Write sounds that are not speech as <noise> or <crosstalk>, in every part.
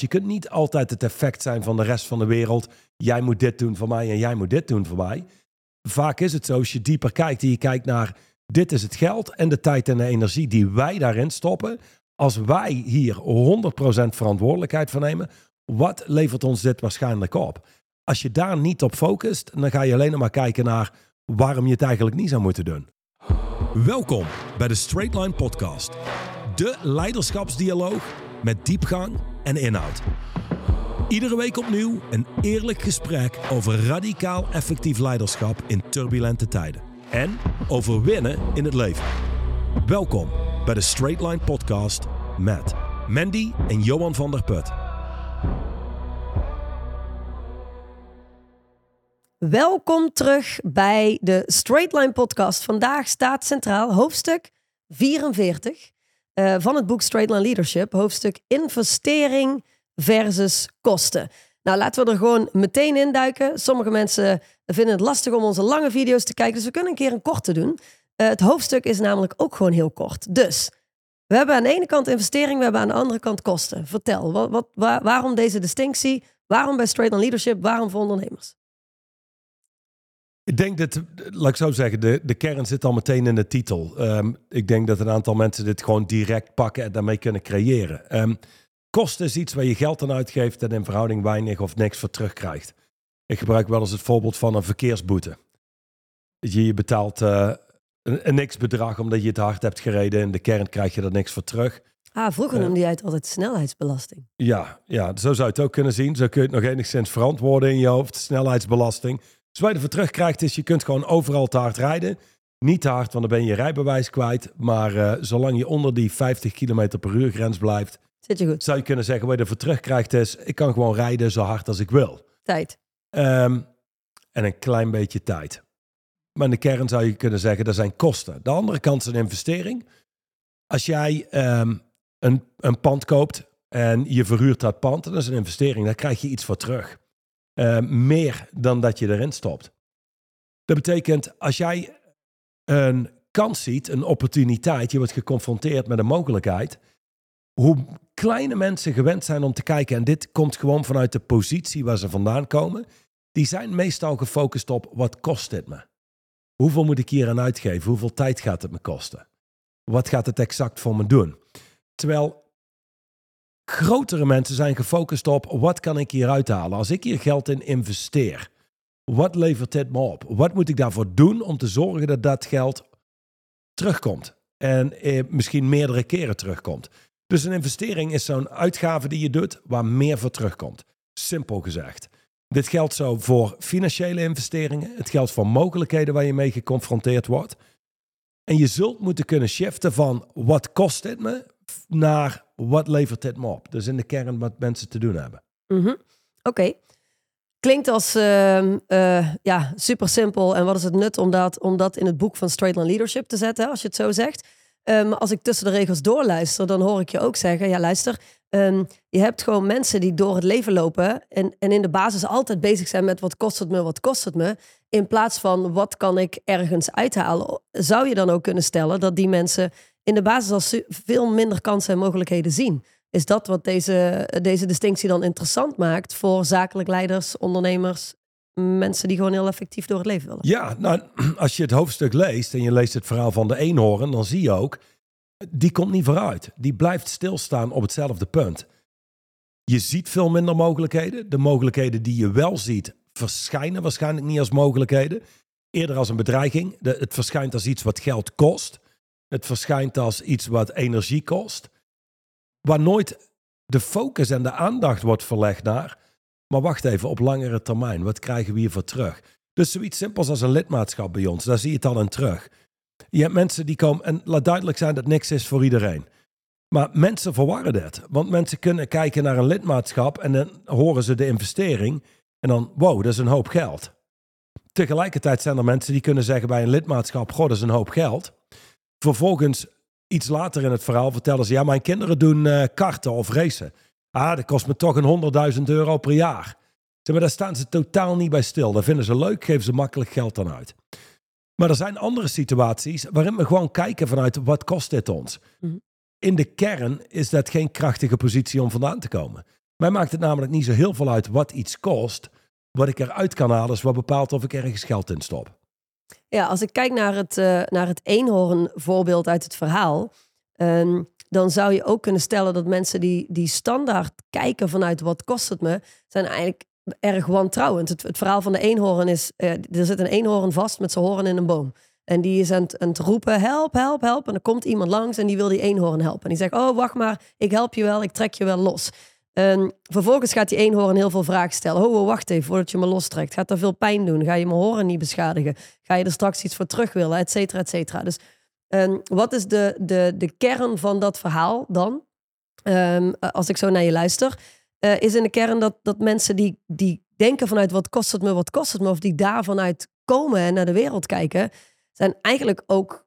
Je kunt niet altijd het effect zijn van de rest van de wereld. Jij moet dit doen voor mij en jij moet dit doen voor mij. Vaak is het zo, als je dieper kijkt en je kijkt naar dit is het geld en de tijd en de energie die wij daarin stoppen. Als wij hier 100% verantwoordelijkheid van nemen, wat levert ons dit waarschijnlijk op? Als je daar niet op focust, dan ga je alleen maar kijken naar waarom je het eigenlijk niet zou moeten doen. Welkom bij de Straight Line Podcast. De leiderschapsdialoog met diepgang en inhoud. Iedere week opnieuw een eerlijk gesprek over radicaal effectief leiderschap in turbulente tijden. En over winnen in het leven. Welkom bij de Straight Line Podcast met Mandy en Johan van der Put. Welkom terug bij de Straight Line Podcast. Vandaag staat centraal hoofdstuk 44 uh, van het boek Straight Line Leadership. Hoofdstuk investering versus kosten. Nou, laten we er gewoon meteen induiken. Sommige mensen vinden het lastig om onze lange video's te kijken, dus we kunnen een keer een korte doen. Uh, het hoofdstuk is namelijk ook gewoon heel kort. Dus we hebben aan de ene kant investering, we hebben aan de andere kant kosten. Vertel, wat, wat, waar, waarom deze distinctie? Waarom bij Straight Line Leadership? Waarom voor ondernemers? Ik denk dat, laat ik zo zeggen, de, de kern zit al meteen in de titel. Um, ik denk dat een aantal mensen dit gewoon direct pakken en daarmee kunnen creëren. Um, kosten is iets waar je geld aan uitgeeft en in verhouding weinig of niks voor terugkrijgt. Ik gebruik wel eens het voorbeeld van een verkeersboete. Je, betaalt uh, een, een niks bedrag omdat je het hard hebt gereden. In de kern krijg je er niks voor terug. Ah, vroeger noemde jij het altijd snelheidsbelasting. Ja, ja, zo zou je het ook kunnen zien. Zo kun je het nog enigszins verantwoorden in je hoofd. Snelheidsbelasting. Dus wat je ervoor terugkrijgt is, je kunt gewoon overal te hard rijden. Niet te hard, want dan ben je rijbewijs kwijt. Maar uh, zolang je onder die 50 km per uur grens blijft, Zit je goed? zou je kunnen zeggen, wat je ervoor terugkrijgt is, ik kan gewoon rijden zo hard als ik wil. Tijd. Um, en een klein beetje tijd. Maar in de kern zou je kunnen zeggen, dat zijn kosten. De andere kant is een investering. Als jij um, een, een pand koopt en je verhuurt dat pand, dat is een investering, daar krijg je iets voor terug. Uh, meer dan dat je erin stopt. Dat betekent, als jij een kans ziet, een opportuniteit, je wordt geconfronteerd met een mogelijkheid, hoe kleine mensen gewend zijn om te kijken, en dit komt gewoon vanuit de positie waar ze vandaan komen, die zijn meestal gefocust op wat kost dit me? Hoeveel moet ik hier aan uitgeven? Hoeveel tijd gaat het me kosten? Wat gaat het exact voor me doen? Terwijl grotere mensen zijn gefocust op wat kan ik hier uithalen? Als ik hier geld in investeer, wat levert dit me op? Wat moet ik daarvoor doen om te zorgen dat dat geld terugkomt? En eh, misschien meerdere keren terugkomt. Dus een investering is zo'n uitgave die je doet waar meer voor terugkomt. Simpel gezegd. Dit geldt zo voor financiële investeringen. Het geldt voor mogelijkheden waar je mee geconfronteerd wordt. En je zult moeten kunnen shiften van wat kost dit me naar wat levert dit me op. Dus in de kern wat mensen te doen hebben. -hmm. Oké. Klinkt als uh, ja, super simpel. En wat is het nut om dat, om dat in het boek van Straight Line Leadership te zetten, als je het zo zegt. Um, als ik tussen de regels doorluister, dan hoor ik je ook zeggen: ja, luister, um, je hebt gewoon mensen die door het leven lopen en, en in de basis altijd bezig zijn met wat kost het me, wat kost het me, in plaats van wat kan ik ergens uithalen. Zou je dan ook kunnen stellen dat die mensen in de basis al veel minder kansen en mogelijkheden zien? Is dat wat deze, deze distinctie dan interessant maakt voor zakelijk leiders, ondernemers, mensen die gewoon heel effectief door het leven willen. Ja, nou, <clears throat> als je het hoofdstuk leest en je leest het verhaal van de eenhoorn, dan zie je ook, die komt niet vooruit. Die blijft stilstaan op hetzelfde punt. Je ziet veel minder mogelijkheden. De mogelijkheden die je wel ziet, verschijnen waarschijnlijk niet als mogelijkheden. Eerder als een bedreiging. Het verschijnt als iets wat geld kost. Het verschijnt als iets wat energie kost. Waar nooit de focus en de aandacht wordt verlegd naar maar wacht even, op langere termijn, wat krijgen we hiervoor terug? Dus zoiets simpels als een lidmaatschap bij ons, daar zie je het al in terug. Je hebt mensen die komen, en laat duidelijk zijn dat niks is voor iedereen. Maar mensen verwarren dit. Want mensen kunnen kijken naar een lidmaatschap en dan horen ze de investering. En dan, wow, dat is een hoop geld. Tegelijkertijd zijn er mensen die kunnen zeggen bij een lidmaatschap, goh, dat is een hoop geld. Vervolgens, iets later in het verhaal, vertellen ze, ja, mijn kinderen doen uh, karten of racen. Ah, dat kost me toch een 100.000 euro per jaar. Zeg maar, daar staan ze totaal niet bij stil. Dat vinden ze leuk, geven ze makkelijk geld dan uit. Maar er zijn andere situaties waarin we gewoon kijken vanuit wat kost dit ons. Mhm. In de kern is dat geen krachtige positie om vandaan te komen. Mij maakt het namelijk niet zo heel veel uit wat iets kost. Wat ik eruit kan halen is wat bepaalt of ik ergens geld in stop. Ja, als ik kijk naar het, uh, naar het eenhoorn voorbeeld uit het verhaal, ehm, dan zou je ook kunnen stellen dat mensen die, die standaard kijken vanuit wat kost het me, zijn eigenlijk erg wantrouwend. Het, het verhaal van de eenhoorn is, uh, er zit een eenhoorn vast met zijn hoorn in een boom. En die is aan het, aan het, roepen, help, help, help. En dan komt iemand langs en die wil die eenhoorn helpen. En die zegt, oh, wacht maar, ik help je wel, ik trek je wel los. En vervolgens gaat die eenhoorn heel veel vragen stellen. Oh, wacht even, voordat je me lostrekt. Gaat er veel pijn doen? Ga je mijn horen niet beschadigen? Ga je er straks iets voor terug willen? Et cetera, et cetera. Dus um, wat is de, de, de kern van dat verhaal dan? Um, als ik zo naar je luister. Uh, is in de kern dat, dat mensen die, die denken vanuit wat kost het me, wat kost het me, of die daar vanuit komen en naar de wereld kijken, zijn eigenlijk ook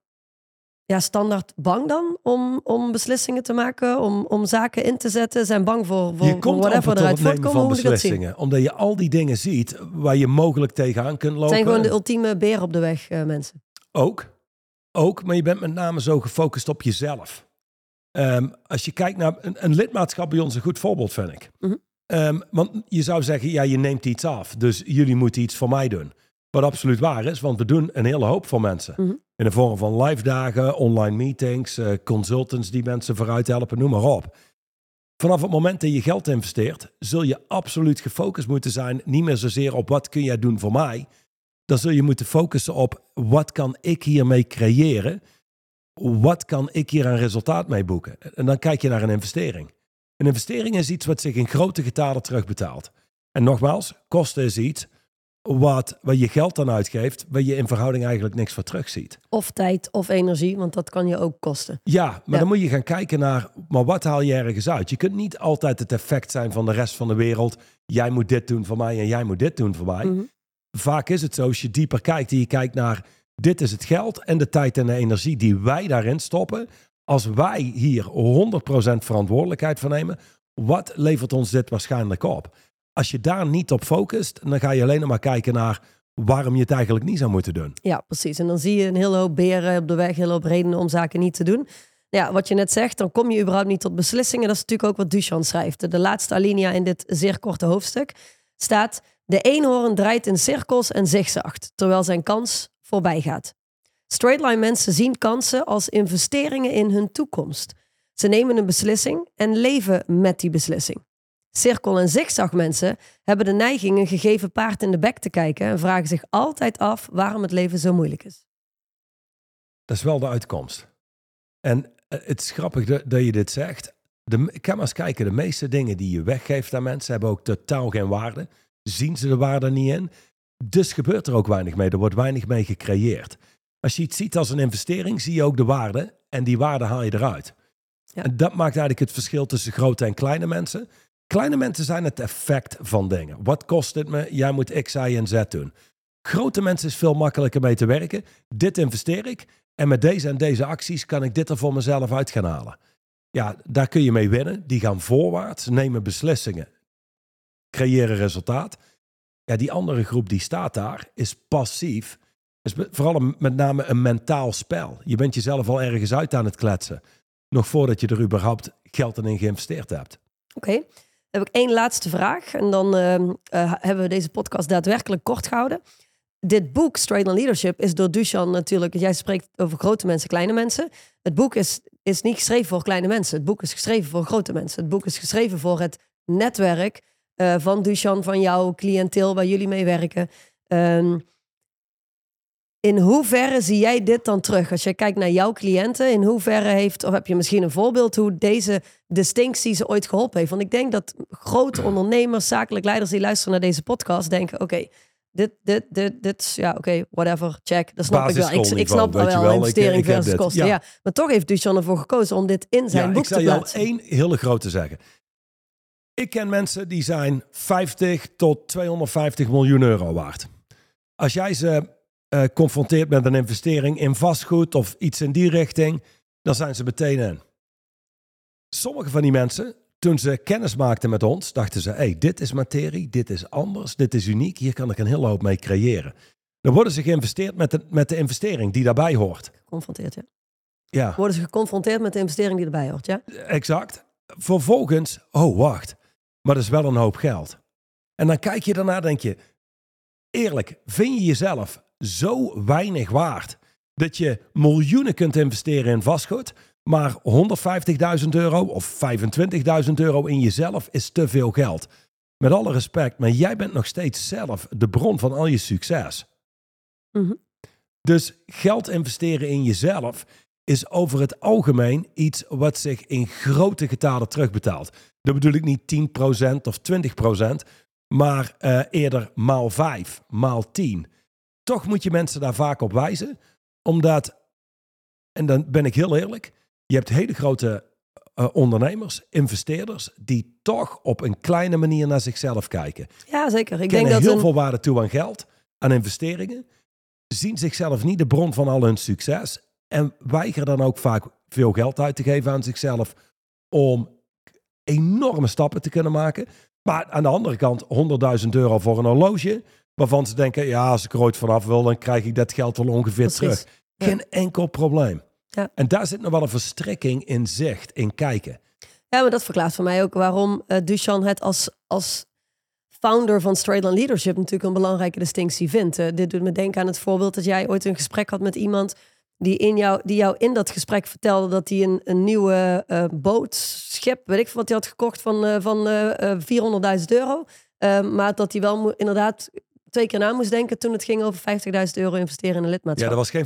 ja, standaard bang dan om, om beslissingen te maken, om, om zaken in te zetten, zijn bang voor, voor, je komt whatever eruit voortkomen. Van beslissingen, omdat je al die dingen ziet waar je mogelijk tegenaan kunt lopen. Het zijn gewoon de ultieme beer op de weg, uh, mensen. Ook, ook, maar je bent met name zo gefocust op jezelf. Um, als je kijkt naar een, een, lidmaatschap bij ons, een goed voorbeeld vind ik. Mm -hmm. um, want je zou zeggen, ja, je neemt iets af, dus jullie moeten iets voor mij doen. Wat absoluut waar is, want we doen een hele hoop voor mensen. Mm -hmm. In de vorm van live dagen, online meetings, uh, consultants die mensen vooruit helpen, noem maar op. Vanaf het moment dat je geld investeert, zul je absoluut gefocust moeten zijn. Niet meer zozeer op wat kun jij doen voor mij. Dan zul je moeten focussen op wat kan ik hiermee creëren. Wat kan ik hier aan resultaat mee boeken? En dan kijk je naar een investering. Een investering is iets wat zich in grote getalen terugbetaalt. En nogmaals, kosten is iets wat, waar je geld aan uitgeeft, waar je in verhouding eigenlijk niks voor terugziet. Of tijd of energie, want dat kan je ook kosten. Ja, maar ja. dan moet je gaan kijken naar, maar wat haal je ergens uit? Je kunt niet altijd het effect zijn van de rest van de wereld. Jij moet dit doen voor mij en jij moet dit doen voor mij. Mm -hmm. Vaak is het zo, als je dieper kijkt en je kijkt naar, dit is het geld en de tijd en de energie die wij daarin stoppen. Als wij hier 100% verantwoordelijkheid voor nemen, wat levert ons dit waarschijnlijk op? Als je daar niet op focust, dan ga je alleen maar kijken naar waarom je het eigenlijk niet zou moeten doen. Ja, precies. En dan zie je een hele hoop beren op de weg, een hele hoop redenen om zaken niet te doen. Ja, wat je net zegt, dan kom je überhaupt niet tot beslissingen. Dat is natuurlijk ook wat Duchamp schrijft. De laatste alinea in dit zeer korte hoofdstuk staat... De eenhoorn draait in cirkels en zigzagt, terwijl zijn kans voorbij gaat. Straightline mensen zien kansen als investeringen in hun toekomst. Ze nemen een beslissing en leven met die beslissing. Cirkel- en zigzagmensen hebben de neiging een gegeven paard in de bek te kijken en vragen zich altijd af waarom het leven zo moeilijk is. Dat is wel de uitkomst. En eh, het is grappig dat, dat je dit zegt. De, ik kan maar eens kijken, de meeste dingen die je weggeeft aan mensen hebben ook totaal geen waarde. Zien ze de waarde niet in. Dus gebeurt er ook weinig mee. Er wordt weinig mee gecreëerd. Als je iets ziet als een investering, zie je ook de waarde. En die waarde haal je eruit. Ja. En dat maakt eigenlijk het verschil tussen grote en kleine mensen. Kleine mensen zijn het effect van dingen. Wat kost het me? Jij moet X, Y en Z doen. Grote mensen is veel makkelijker mee te werken. Dit investeer ik. En met deze en deze acties kan ik dit er voor mezelf uit gaan halen. Ja, daar kun je mee winnen. Die gaan voorwaarts, nemen beslissingen, creëren resultaat. Ja, die andere groep die staat daar, is passief. Is vooral met name een mentaal spel. Je bent jezelf al ergens uit aan het kletsen. Nog voordat je er überhaupt geld in geïnvesteerd hebt. Oké. Heb ik één laatste vraag. En dan uh, uh, hebben we deze podcast daadwerkelijk kort gehouden. Dit boek, Straight on Leadership, is door Duchan natuurlijk. Jij spreekt over grote mensen, kleine mensen. Het boek is, is niet geschreven voor kleine mensen. Het boek is geschreven voor grote mensen. Het boek is geschreven voor het netwerk uh, van Duchan, van jouw cliënteel waar jullie mee werken. Um, in hoeverre zie jij dit dan terug? Als je kijkt naar jouw cliënten, in hoeverre heeft, of heb je misschien een voorbeeld hoe deze distinctie ze ooit geholpen heeft? Want ik denk dat grote ondernemers, zakelijk leiders die luisteren naar deze podcast, denken: oké, okay, dit, dit, dit, dit, ja, oké, okay, whatever, check. Dat snap ik wel. Ik, ik snap wel, wel, investering versus kosten. Ja. Maar toch heeft Duchan ervoor gekozen om dit in zijn ja, boek te plaatsen. Ik zal al één hele grote zeggen. Ik ken mensen die zijn 50 tot 250 miljoen euro waard. Als jij ze uh, confronteert met een investering in vastgoed of iets in die richting, dan zijn ze meteen in. Sommige van die mensen, toen ze kennis maakten met ons, dachten ze: hey, dit is materie, dit is anders, dit is uniek, hier kan ik een hele hoop mee creëren. Dan worden ze geïnvesteerd met de, met de investering die daarbij hoort. Geconfronteerd, ja. ja. Worden ze geconfronteerd met de investering die erbij hoort, ja? Exact. Vervolgens, oh wacht, maar dat is wel een hoop geld. En dan kijk je daarna, denk je, eerlijk, vind je jezelf zo weinig waard dat je miljoenen kunt investeren in vastgoed, maar 150.000 euro of 25.000 euro in jezelf is te veel geld. Met alle respect, maar jij bent nog steeds zelf de bron van al je succes. Mhm. Dus geld investeren in jezelf is over het algemeen iets wat zich in grote getalen terugbetaalt. Dat bedoel ik niet 10% of 20%, maar eh, eerder maal 5, maal 10. Toch moet je mensen daar vaak op wijzen, omdat, en dan ben ik heel eerlijk, je hebt hele grote eh, ondernemers, investeerders, die toch op een kleine manier naar zichzelf kijken. Ja, zeker. Ik denk dat heel een, veel waarde toe aan geld, aan investeringen, zien zichzelf niet de bron van al hun succes en weigeren dan ook vaak veel geld uit te geven aan zichzelf om enorme stappen te kunnen maken. Maar aan de andere kant 100.000 euro voor een horloge, waarvan ze denken, ja, als ik er ooit vanaf wil, dan krijg ik dat geld wel ongeveer Precies. terug. Ja. Geen enkel probleem. Ja. En daar zit nog wel een verstrikking in zicht, in kijken. Ja, maar dat verklaart voor mij ook waarom eh Duchan het als, als founder van Straightline Leadership natuurlijk een belangrijke distinctie vindt. Eh, dit doet me denken aan het voorbeeld dat jij ooit een gesprek had met iemand die, in jou, die jou in dat gesprek vertelde dat hij een, een nieuwe eh, boot, schip, weet ik veel wat hij had gekocht van, van eh, eh, 400.000 euro. Eh, maar dat hij wel inderdaad twee keer na moest denken toen het ging over 50.000 euro investeren in een Ja, lidmaatschap. dat was geen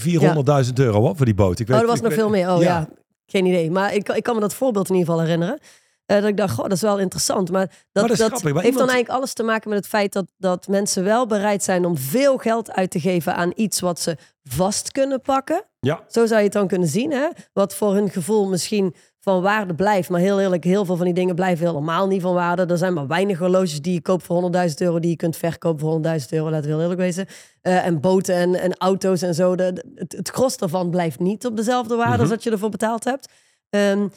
400.000 euro hoor, voor die boot. Ik weet, Oh, er was nog weet- veel meer. Oh ja. geen idee. Maar ik, ik kan me dat voorbeeld in ieder geval herinneren. Eh, dat ik dacht, goh, dat is wel interessant. Maar dat, dat dat grappig, maar heeft iemand- dan eigenlijk alles te maken met het feit dat, dat mensen wel bereid zijn om veel geld uit te geven aan iets wat ze vast kunnen pakken. Ja, Zo zou je het dan kunnen zien. Hè? Wat voor hun gevoel misschien van waarde blijft. Maar heel eerlijk, heel veel van die dingen blijven helemaal niet van waarde. Er zijn maar weinig horloges die je koopt voor 100.000 euro... die je kunt verkopen voor 100.000 euro, laten we heel eerlijk wezen. Eh, en boten en, en auto's en zo. De, het, het gros daarvan blijft niet op dezelfde waarde... Mhm. als dat je ervoor betaald hebt. Ehm,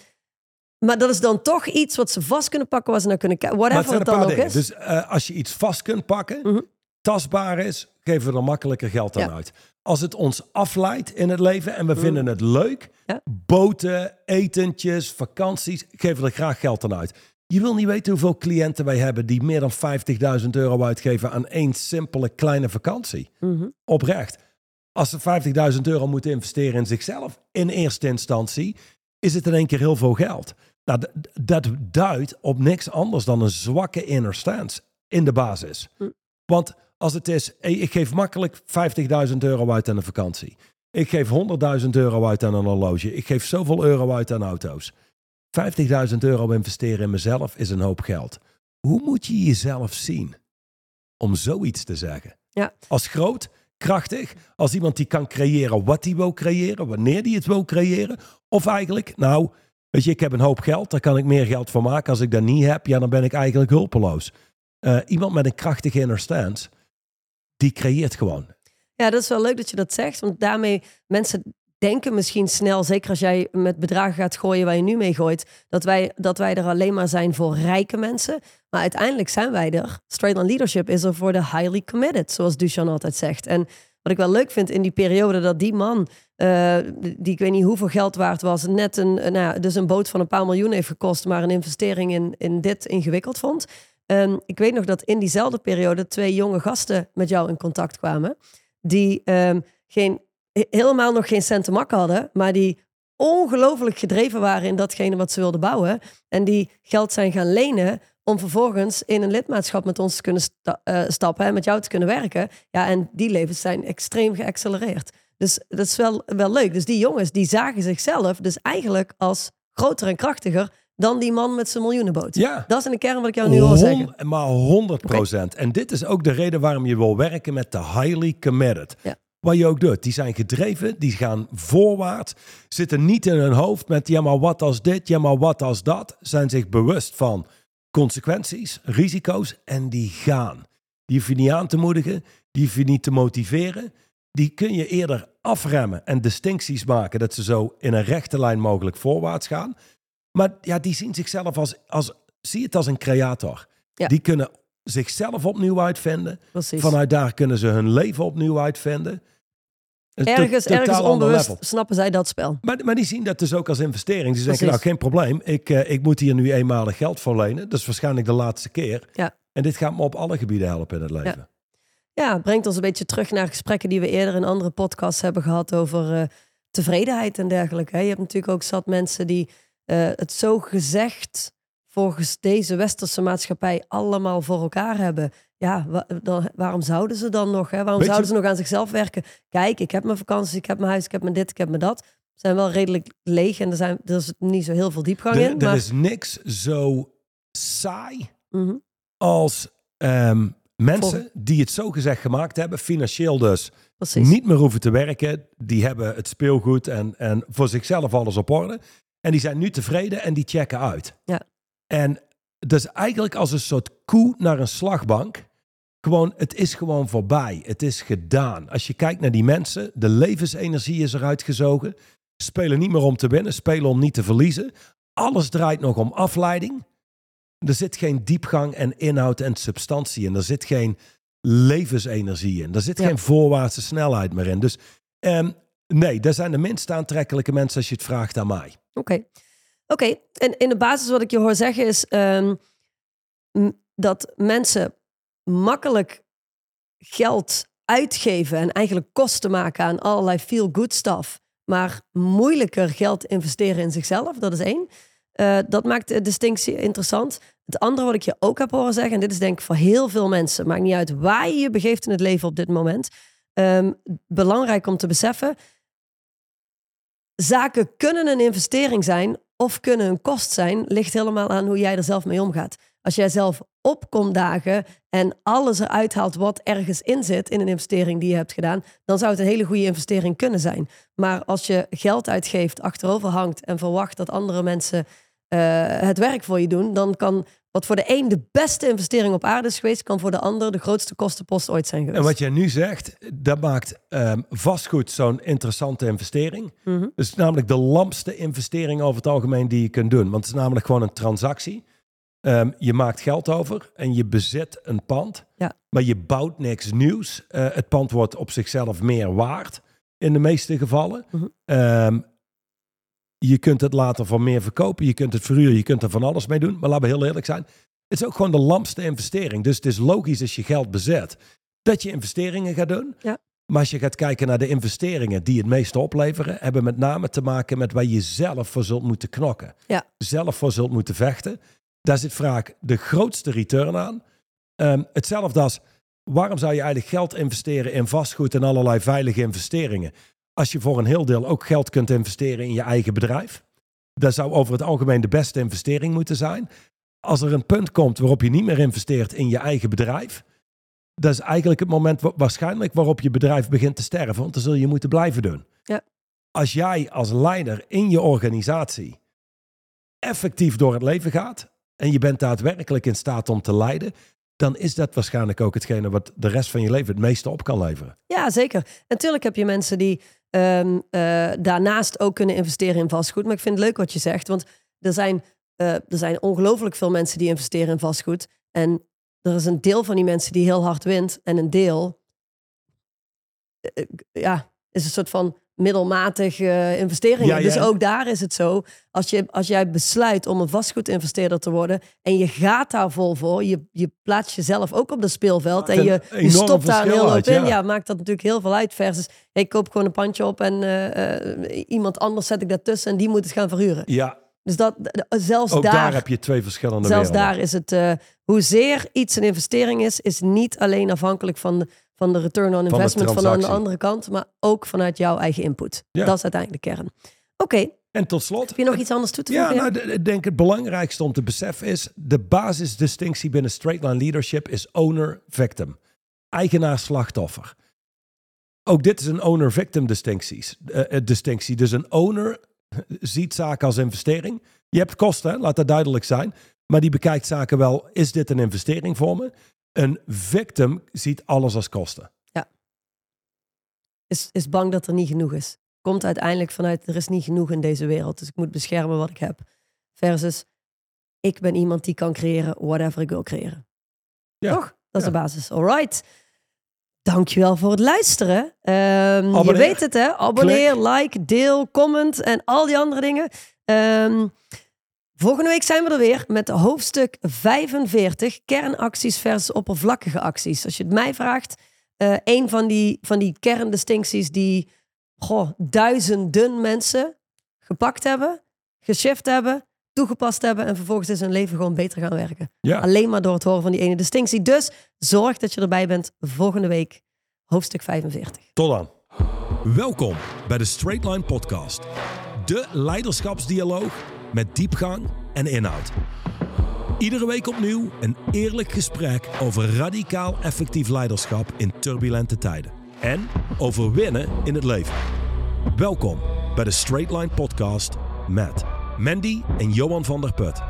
maar dat is dan toch iets wat ze vast kunnen pakken... waar ze naar kunnen kijken. het Whatever het een dan ook dingen. is. Dus eh, als je iets vast kunt pakken, Mhm. tastbaar is, geven we er makkelijker geld aan Ja. uit. Als het ons afleidt in het leven en we vinden het leuk. Ja. boten, etentjes, vakanties, geven we er graag geld aan uit. Je wil niet weten hoeveel cliënten wij hebben die meer dan 50.000 euro uitgeven aan één simpele kleine vakantie. Mhm. Oprecht. Als ze 50.000 euro moeten investeren in zichzelf, in eerste instantie, is het in één keer heel veel geld. Nou, dat duidt op niks anders dan een zwakke inner stance in de basis. Hm. Want als het is, ik geef makkelijk 50.000 euro uit aan een vakantie. Ik geef 100.000 euro uit aan een horloge. Ik geef zoveel euro uit aan auto's. 50.000 euro investeren in mezelf is een hoop geld. Hoe moet je jezelf zien om zoiets te zeggen? Ja. Als groot, krachtig, als iemand die kan creëren wat hij wil creëren, wanneer hij het wil creëren. Of eigenlijk, nou, weet je, ik heb een hoop geld, daar kan ik meer geld van maken. Als ik dat niet heb, ja, dan ben ik eigenlijk hulpeloos. Eh, iemand met een krachtige inner stance, die creëert gewoon. Ja, dat is wel leuk dat je dat zegt. Want daarmee mensen denken misschien snel, zeker als jij met bedragen gaat gooien waar je nu mee gooit, dat wij, dat wij er alleen maar zijn voor rijke mensen. Maar uiteindelijk zijn wij er. Straight on Leadership is er voor de highly committed, zoals Duchan altijd zegt. En wat ik wel leuk vind in die periode dat die man, eh, die ik weet niet hoeveel geld waard was, net een, nou, dus een boot van een paar miljoen heeft gekost, maar een investering in, in dit ingewikkeld vond. Ehm, ik weet nog dat in diezelfde periode twee jonge gasten met jou in contact kwamen die ehm, geen, he- helemaal nog geen cent te makken hadden, maar die ongelooflijk gedreven waren in datgene wat ze wilden bouwen. En die geld zijn gaan lenen om vervolgens in een lidmaatschap met ons te kunnen eh, stappen en met jou te kunnen werken. Ja, en die levens zijn extreem geaccelereerd. Dus dat is wel, wel leuk. Dus die jongens, die zagen zichzelf dus eigenlijk als groter en krachtiger dan die man met zijn miljoenenboot. Ja. Dat is in de kern wat ik jou nu zeggen. Hon- maar 100 procent. En dit is ook de reden waarom je wil werken met de highly committed. Ja. Wat je ook doet. Die zijn gedreven, die gaan voorwaarts. Zitten niet in hun hoofd met ja maar wat als dit, ja maar wat als dat. Zijn zich bewust van consequenties, risico's en die gaan. Die hoef je niet aan te moedigen, die hoef je niet te motiveren. Die kun je eerder afremmen en distincties maken dat ze zo in een rechte lijn mogelijk voorwaarts gaan. Maar ja, die zien zichzelf als, als zie het als een creator. Ja. Die kunnen zichzelf opnieuw uitvinden. Precies. Vanuit daar kunnen ze hun leven opnieuw uitvinden. Ergens, ergens onbewust snappen zij dat spel. Maar, maar die zien dat dus ook als investering. Die zeggen, nou geen probleem, ik, eh, ik moet hier nu eenmalig geld voor lenen. Dat is waarschijnlijk de laatste keer. Ja. En dit gaat me op alle gebieden helpen in het leven. Ja, het brengt ons een beetje terug naar gesprekken die we eerder in andere podcasts hebben gehad over eh, tevredenheid en dergelijke. Je hebt natuurlijk ook zat mensen die eh, het zo gezegd volgens deze westerse maatschappij allemaal voor elkaar hebben. Ja, wa- dan, waarom zouden ze dan nog? Hè? Waarom Weet je- zouden ze nog aan zichzelf werken? Kijk, ik heb mijn vakantie, ik heb mijn huis, ik heb mijn dit, ik heb mijn dat. Ze zijn wel redelijk leeg en er, zijn, er is niet zo heel veel diepgang Er, in. er Maar, is niks zo saai Mhm, als ehm, mensen die het zo gezegd gemaakt hebben, financieel dus precies. niet meer hoeven te werken. Die hebben het speelgoed en, en voor zichzelf alles op orde. En die zijn nu tevreden en die checken uit. Ja. En is eigenlijk als een soort koe naar een slagbank. Gewoon, het is gewoon voorbij. Het is gedaan. Als je kijkt naar die mensen, de levensenergie is eruit gezogen. Spelen niet meer om te winnen, spelen om niet te verliezen. Alles draait nog om afleiding. Er zit geen diepgang en inhoud en substantie in. Er zit geen levensenergie in. Er zit Ja. geen voorwaartse snelheid meer in. Dus ehm, nee, daar zijn de minst aantrekkelijke mensen als je het vraagt aan mij. Oké. Oké, en in de basis wat ik je hoor zeggen is ehm, dat mensen makkelijk geld uitgeven en eigenlijk kosten maken aan allerlei feel-good stuff, maar moeilijker geld investeren in zichzelf. Dat is één. Eh, dat maakt de distinctie interessant. Het andere wat ik je ook heb horen zeggen, en dit is denk ik voor heel veel mensen, maakt niet uit waar je je begeeft in het leven op dit moment, ehm, belangrijk om te beseffen, zaken kunnen een investering zijn of kunnen een kost zijn, ligt helemaal aan hoe jij er zelf mee omgaat. Als jij zelf opkomt dagen en alles eruit haalt wat ergens in zit in een investering die je hebt gedaan, dan zou het een hele goede investering kunnen zijn. Maar als je geld uitgeeft, achterover hangt en verwacht dat andere mensen het werk voor je doen, dan kan wat voor de een de beste investering op aarde is geweest, kan voor de ander de grootste kostenpost ooit zijn geweest. En wat jij nu zegt, dat maakt ehm, vastgoed zo'n interessante investering. Het is namelijk de lamste investering over het algemeen die je kunt doen. Want het is namelijk gewoon een transactie. Ehm, je maakt geld over en je bezit een pand. Ja. Maar je bouwt niks nieuws. Eh, het pand wordt op zichzelf meer waard. In de meeste gevallen. Mhm. Ehm, je kunt het later voor meer verkopen. Je kunt het verhuren. Je kunt er van alles mee doen. Maar laten we heel eerlijk zijn. Het is ook gewoon de lamste investering. Dus het is logisch als je geld bezet. Dat je investeringen gaat doen. Ja. Maar als je gaat kijken naar de investeringen die het meeste opleveren, hebben met name te maken met waar je zelf voor zult moeten knokken. Ja. Zelf voor zult moeten vechten. Daar zit vaak de grootste return aan. Ehm, hetzelfde als waarom zou je eigenlijk geld investeren in vastgoed en allerlei veilige investeringen? Als je voor een heel deel ook geld kunt investeren in je eigen bedrijf. Dat zou over het algemeen de beste investering moeten zijn. Als er een punt komt waarop je niet meer investeert in je eigen bedrijf, dat is eigenlijk het moment wa- waarschijnlijk waarop je bedrijf begint te sterven, want dan zul je moeten blijven doen. Ja. Als jij als leider in je organisatie effectief door het leven gaat en je bent daadwerkelijk in staat om te leiden, dan is dat waarschijnlijk ook hetgene wat de rest van je leven het meeste op kan leveren. Ja, zeker. Natuurlijk heb je mensen die ehm, eh, daarnaast ook kunnen investeren in vastgoed. Maar ik vind het leuk wat je zegt, want er zijn, eh, er zijn ongelooflijk veel mensen die investeren in vastgoed. En er is een deel van die mensen die heel hard wint en een deel eh, ja, is een soort van middelmatig eh investeringen. Ja, ja. Dus ook daar is het zo. Als, je, als jij besluit om een vastgoedinvesteerder te worden en je gaat daar vol voor, je, je plaatst jezelf ook op het speelveld en je, stopt daar heel uit, hoop in. ja. Ja, maakt dat natuurlijk heel veel uit. Versus, ik koop gewoon een pandje op en eh, eh, iemand anders zet ik daartussen en die moet het gaan verhuren. Ja, Dus dat, zelfs ook daar, daar, heb je twee verschillende zelfs werelden. daar is het, hoezeer iets een investering is, is niet alleen afhankelijk van de, van de return on de investment van, aan de transactie. andere kant, maar ook vanuit jouw eigen input. Ja. Dat is uiteindelijk de kern. Oké, En tot slot, heb je nog iets anders toe te Ja, voegen? nou, d- ik denk het belangrijkste om te beseffen is... de basisdistinctie binnen straight line leadership is owner-victim. Eigenaar-slachtoffer. Ook dit is een owner-victim distincties, eh, eh, distinctie. Dus een owner ziet zaken als investering. Je hebt kosten, laat dat duidelijk zijn. Maar die bekijkt zaken wel, is dit een investering voor me? Een victim ziet alles als kosten. is, is bang dat er niet genoeg is. Komt uiteindelijk vanuit er is niet genoeg in deze wereld, dus ik moet beschermen wat ik heb. Versus ik ben iemand die kan creëren whatever ik wil creëren. Ja, Toch? Dat is ja. de basis. Alright. dankjewel voor het luisteren. Ehm, je weet het hè. Abonneer, like, deel, comment en al die andere dingen. Ehm, volgende week zijn we er weer met hoofdstuk 45. Kernacties versus oppervlakkige acties. Als je het mij vraagt, eh een van die, van die kerndistincties die goh, duizenden mensen gepakt hebben, geshift hebben, toegepast hebben en vervolgens is hun leven gewoon beter gaan werken. Ja. Alleen maar door het horen van die ene distinctie. Dus zorg dat je erbij bent volgende week, hoofdstuk 45. Tot dan. Welkom bij de Straight Line Podcast. De leiderschapsdialoog met diepgang en inhoud. Iedere week opnieuw een eerlijk gesprek over radicaal effectief leiderschap in turbulente tijden. En over winnen in het leven. Welkom bij de Straight Line Podcast met Mandy en Johan van der Put.